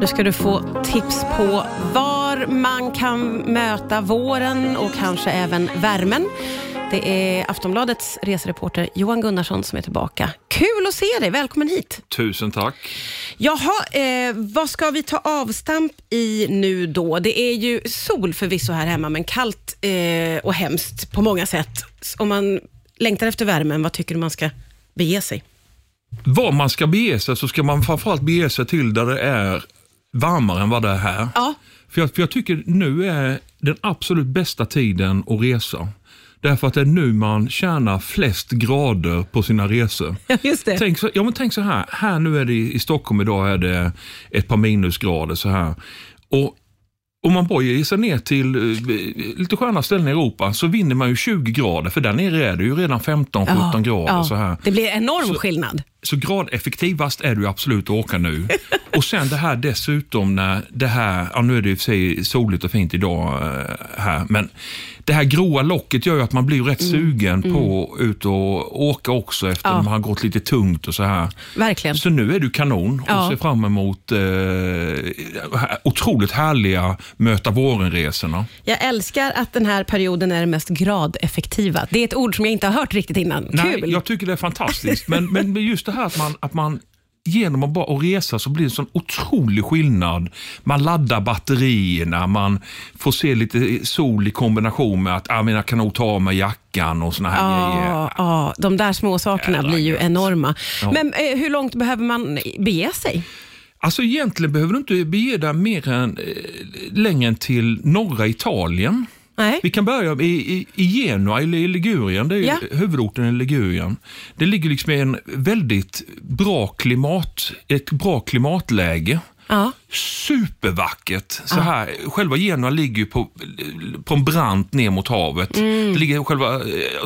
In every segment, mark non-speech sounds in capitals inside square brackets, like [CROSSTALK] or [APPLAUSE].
Nu ska du få tips på var man kan möta våren och kanske även värmen. Det är Aftonbladets resereporter Johan Gunnarsson som är tillbaka. Kul att se dig, välkommen hit. Tusen tack. Jaha, eh, vad ska vi ta avstamp i nu då? Det är ju sol förvisso här hemma, men kallt eh, och hemskt på många sätt. Om man längtar efter värmen, vad tycker du man ska bege sig? Var man ska bege sig så ska man framförallt bege sig till där det är varmare än vad det är här. Ja, För jag, för jag tycker nu är den absolut bästa tiden att resa. Därför att det är nu man tjänar flest grader på sina resor. [LAUGHS] just det. Tänk så, ja, men tänk så här, här nu är det i Stockholm idag är det ett par minusgrader så här. Och om man bara ger sig ner till eh, lite sköna ställen i Europa så vinner man ju 20 grader för där nere är det ju redan 15-17 grader. Så här. Det blir enorm Så- skillnad. Så gradeffektivast är du absolut att åka nu. Och sen det här dessutom när det här, ja nu är det i och för sig soligt och fint idag eh, här, men det här gråa locket gör ju att man blir rätt sugen på att ut och åka också efter Mm. Ja. man har gått lite tungt och så här. Verkligen. Så nu är du kanon och Ja. ser fram emot eh, otroligt härliga möta våren-resorna. Jag älskar att den här perioden är den mest gradeffektiva. Det är ett ord som jag inte har hört riktigt innan. Nej, Kul! jag tycker det är fantastiskt. Men, men just det här att man, att man genom att bara resa så blir det en sån otrolig skillnad. Man laddar batterierna, man får se lite sol i kombination med att ah, men jag kan nog ta av mig jackan och såna här grejer. Ja, ja, de där små sakerna Jävla blir ju gött. enorma. Ja. Men eh, hur långt behöver man bege sig? Alltså egentligen behöver du inte bege dig mer än eh, längre än till norra Italien. Nej. Vi kan börja i, i, i Genua i Ligurien, det är Ja. huvudorten i Ligurien. Det ligger liksom i en väldigt bra klimat, ett bra klimatläge. Ja. Supervackert. Så här, själva Genua ligger ju på, på en brant ner mot havet. Mm. Det ligger själva,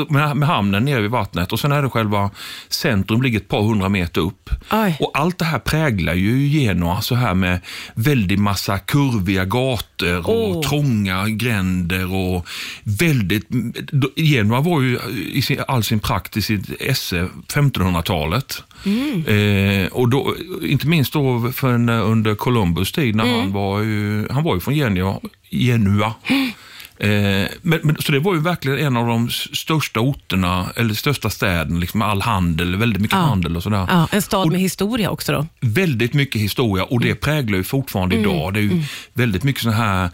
med, med hamnen nere vid vattnet och sen är det själva centrum ligger ett par hundra meter upp. Oj. Och allt det här präglar ju Genua så här med väldigt massa kurviga gator och trånga gränder och väldigt... Genua var ju i sin, all sin prakt i sitt esse 1500-talet. Eh, och då, inte minst då för en, under Columbus tid när han var ju, han var ju från Genua. Genua. Eh, men, men, så det var ju verkligen en av de största orterna, eller största städerna, liksom med all handel, väldigt mycket Ja. handel och sådär. Ja, en stad Och- med historia också då. väldigt mycket historia och det präglar ju fortfarande idag. Det är ju väldigt mycket så här,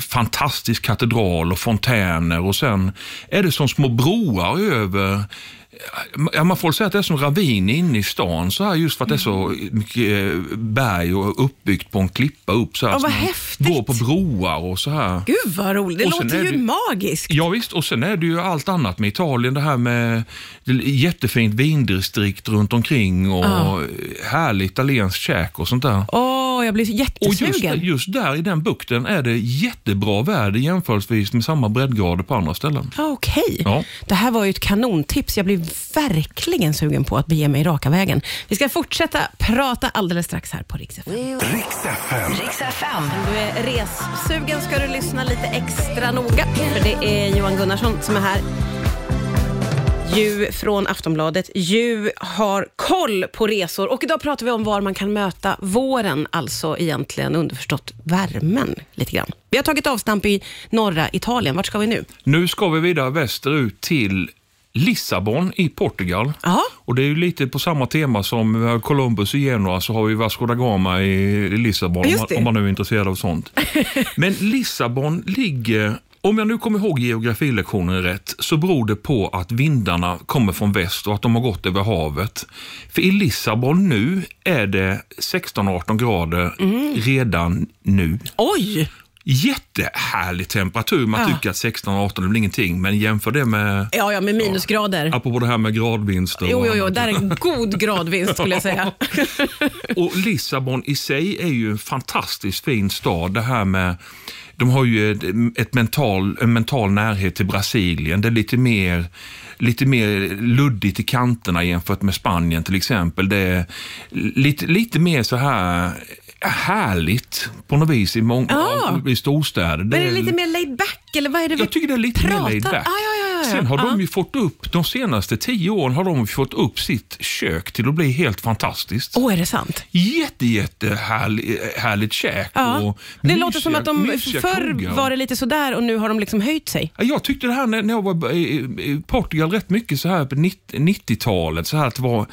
fantastisk katedral och fontäner och sen är det som små broar över Ja, man får säga att det är som ravin inne i stan, så här, just för att det är så mycket eh, berg och uppbyggt på en klippa upp. Så här, Ja, vad häftigt. Går på broar och så här. Gud vad roligt, det låter ju det- magiskt. Ja, visst, och sen är det ju allt annat med Italien. Det här med jättefint vindistrikt runt omkring och Ja. härligt italienskt käk och sånt där. Åh, jag blir Och jättesugen. just, just där i den bukten är det jättebra väder jämförelsevis med samma breddgrader på andra ställen. Ja, Okej. Ja. Det här var ju ett kanontips. Jag blir verkligen sugen på att bege mig raka vägen. Vi ska fortsätta prata alldeles strax här på Rix FM. Riks FM. Riks FM. Om du är ressugen ska du lyssna lite extra noga, för det är Johan Gunnarsson som är här. Ju från Aftonbladet. Ju har koll på resor och idag pratar vi om var man kan möta våren, alltså egentligen underförstått värmen lite grann. Vi har tagit avstamp i norra Italien. Vart ska vi nu? Nu ska vi vidare västerut till Lissabon i Portugal. Ja. Och Det är ju lite på samma tema som Columbus i Genua så har vi Vasco da Gama i Lissabon om man, om man nu är intresserad av sånt. [LAUGHS] Men Lissabon ligger, om jag nu kommer ihåg geografilektionen rätt, så beror det på att vindarna kommer från väst och att de har gått över havet. För i Lissabon nu är det 16-18 grader Mm. redan nu. Oj! Jättehärlig temperatur. Man Ja. tycker att 16-18 är väl ingenting, men jämför det med, Ja, ja, med minusgrader. apropå det här med gradvinster. Jo, jo, jo, där är en god gradvinst skulle jag säga. [LAUGHS] Och Lissabon i sig är ju en fantastiskt fin stad. Det här med, de har ju ett, ett mental, en mental närhet till Brasilien. Det är lite mer, lite mer luddigt i kanterna jämfört med Spanien till exempel. Det är lite, lite mer så här härligt på något vis i, många, Ja. i storstäder. Men är det lite mer laid back eller vad är det vi Jag tycker det är lite mer pratar? laid back. Ah, ja, Sen har de ju fått upp, de senaste tio åren har de fått upp sitt kök till att bli helt fantastiskt. Åh, är det sant? Jätte, jättehärligt härligt käk. Ja. Och Det mysiga- låter som att de förr var det lite sådär och nu har de liksom höjt sig. Ja, Jag tyckte det här när jag var i Portugal rätt mycket så här på 90 90-talet. Så här att var,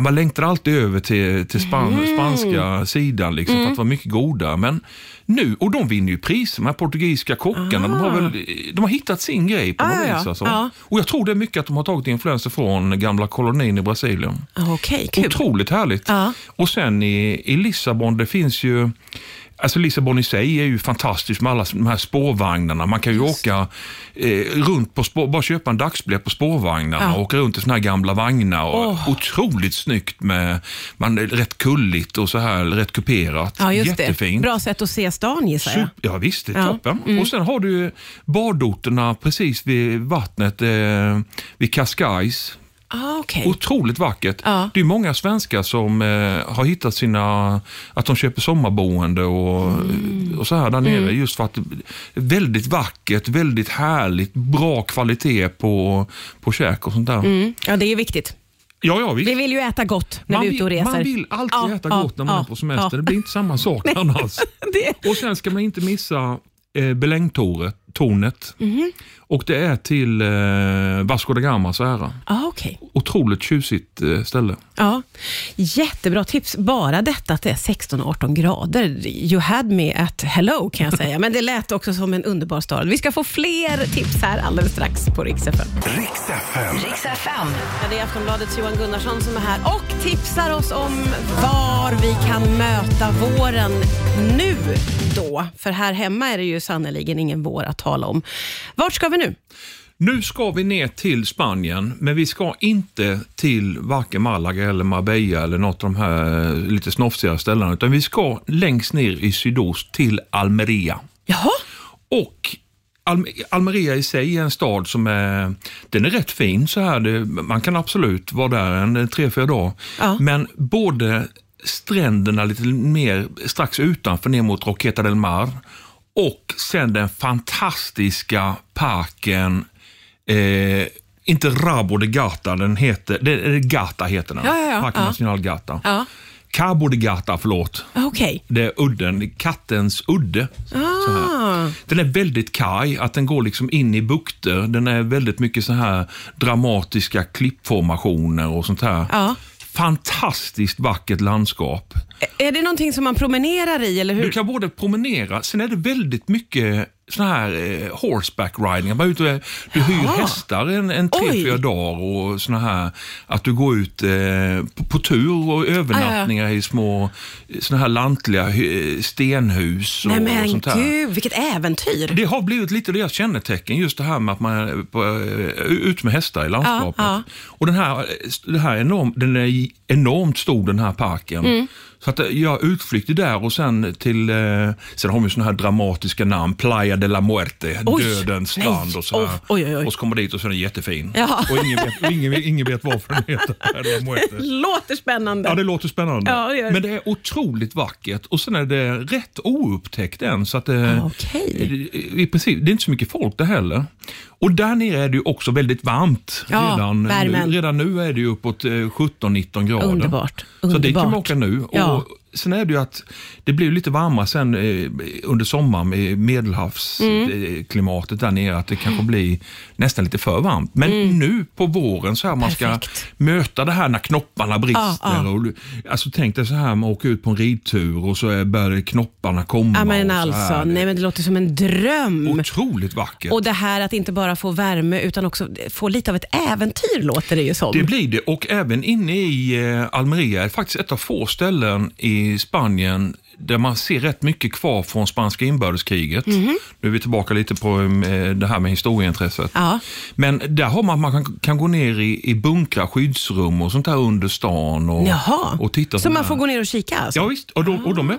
man längtade alltid över till, till span, Mm. spanska sidan liksom, för att det var mycket godare. Men nu, och de vinner ju priser, de här portugisiska kockarna. De, har väl, de har hittat sin grej på Ah, något vis. Alltså. Och jag tror det är mycket att de har tagit influenser från gamla kolonin i Brasilien. Okej, kul. Otroligt härligt. Ja. Och sen i, i Lissabon, det finns ju Alltså Lissabon i sig är ju fantastiskt med alla de här spårvagnarna. Man kan ju åka eh, runt på spår, bara köpa en dagsbiljett på spårvagnarna Ja. och åka runt i såna här gamla vagnar. Och Åh. Otroligt snyggt med, man, är rätt kulligt och så här rätt kuperat. Ja, just Jättefint. det. Bra sätt att se stan gissar jag. Sup- Ja visst, det är Ja. toppen. Och sen har du badorterna precis vid vattnet, eh, vid Cascais. Ah, okej. Otroligt vackert. Ja. Det är många svenskar som eh, har hittat sina, att de köper sommarboende och, Mm. och så här där nere. Just för att väldigt vackert, väldigt härligt, bra kvalitet på, på käk och sånt där. Mm. Ja, det är viktigt. Ja, ja visst. Vi vill ju äta gott när man, vi är ute och reser. man vill alltid Ja, äta ja, gott när man ja, är på semester. Det blir inte samma sak [LAUGHS] annars. Det, Och sen ska man inte missa eh, Belängtornet. Mhm. Och det är till eh, Vasco da Gamas ära. ah, okej. Otroligt tjusigt eh, ställe. Ja, jättebra tips. Bara detta att det är 16-18 grader. You had me at hello kan jag säga. Men det lät också som en underbar stad. Vi ska få fler tips här alldeles strax på Rix FM. Riks FM. Riks FM. Ja, det är Aftonbladets Johan Gunnarsson som är här och tipsar oss om var vi kan möta våren nu då. För här hemma är det ju sannerligen ingen vår att tala om. Vart ska vi nu? Nu ska vi ner till Spanien, men vi ska inte till varken Malaga eller Marbella eller något av de här lite snofsigare ställena, utan vi ska längst ner i sydost till Almeria. Jaha, Och Alme- Almeria i sig är en stad som är, den är rätt fin så här. Det, man kan absolut vara där en tre, fyra dagar. Ja. Men både stränderna lite mer strax utanför ner mot Roqueta del Mar och sen den fantastiska parken, eh, inte Rabo de Gata, den heter, det, Gata heter den. Ja, ja, ja. Parken Ja. National Gata. Ja. Cabo de Gata, förlåt. okej. Det är udden, kattens udde. Så här. Ah. Den är väldigt kaj, att den går liksom in i bukter. Den är väldigt mycket så här dramatiska klippformationer och sånt här. Ja. Fantastiskt vackert landskap. Är det någonting som man promenerar i eller hur? Du kan både promenera, sen är det väldigt mycket sån här eh, horseback riding. Man är ute, och- du hyr Jaha. hästar en, en tre, Oj. fyra dagar och såna här, att du går ut eh, på, på tur och övernattningar i små såna här lantliga hy- stenhus och, Nej och men sånt här. gud, vilket äventyr. Det har blivit lite deras kännetecken, just det här med att man är på, eh, ut med hästar i landskapet. Ja, Och den här, det här är enorm, den är enormt stor den här parken. Mm. Så att eh, jag utflykter där och sen till, eh, sen har vi såna här dramatiska namn, Playa de la Muerte, Oj, dödens strand och så här. Oj, oj. Och så kommer dit och så är den jättefin. Jaha. Och ingen vet, ingen, ingen vet varför den heter de la [LAUGHS] Muerte. Låter spännande. Ja, det låter spännande. Ja, det. Men det är otroligt vackert och sen är det rätt oupptäckt än. Så att det, Ah, okej. i princip, det är inte så mycket folk där heller. Och där nere är det ju också väldigt varmt. Ja, redan, värmen. redan nu är det ju uppåt eh, 17-19 grader. Underbart, Så det kan man underbart. åka nu. Ja. Och sen är det ju att det blir lite varmare sen eh, under sommaren med medelhavsklimatet där nere. Att det kanske blir nästan lite för varmt. Men nu på våren så här man ska möta det här när knopparna brister. Ja, ja. Och, alltså tänk dig så här, man åker ut på en ridtur och så börjar knopparna komma. Ja, men alltså, nej men det låter som en dröm. Otroligt vackert. Och det här att inte bara få värme utan också få lite av ett äventyr låter det ju som. Det blir det och även inne i eh, Almeria är faktiskt ett av få ställen i Spanien där man ser rätt mycket kvar från spanska inbördeskriget. Nu är vi tillbaka lite på eh, det här med historieintresset. Ja. Men där har man, man kan, kan gå ner i, i bunkrar, skyddsrum och sånt där under stan och, Jaha, och titta. så man får gå ner och kika alltså? Ja visst, och de, och de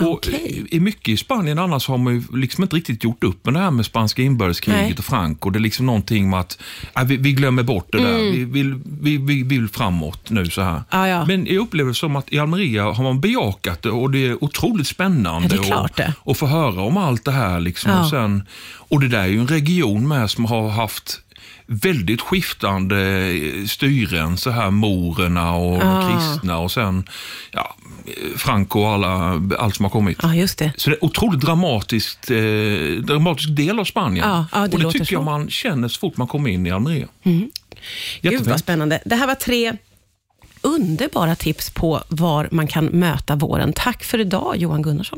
Och Okej. i mycket i Spanien annars har man ju liksom inte riktigt gjort upp med det här med spanska inbördeskriget Nej. och Franco. Det är liksom någonting med att äh, vi, vi glömmer bort det där. Vi, vill, vi, vi vill framåt nu så här. Mm. Ja, ja. Men jag upplever det som att i Almeria har man bejakat det och det är otroligt spännande Ja, det är klart det. att, att få höra om allt det här. Liksom. Ja. Och, sen, och det där är ju en region med som har haft väldigt skiftande styren, så här morerna och Ah. kristna och sen ja, Franco och alla, allt som har kommit. Ja, just det. Så det är otroligt dramatiskt, eh, dramatisk del av Spanien. Ja, ja, det och det tycker jag så. man känner så fort man kommer in i Almeria. Gud Jättefint. vad spännande. Det här var tre underbara tips på var man kan möta våren. Tack för idag Johan Gunnarsson.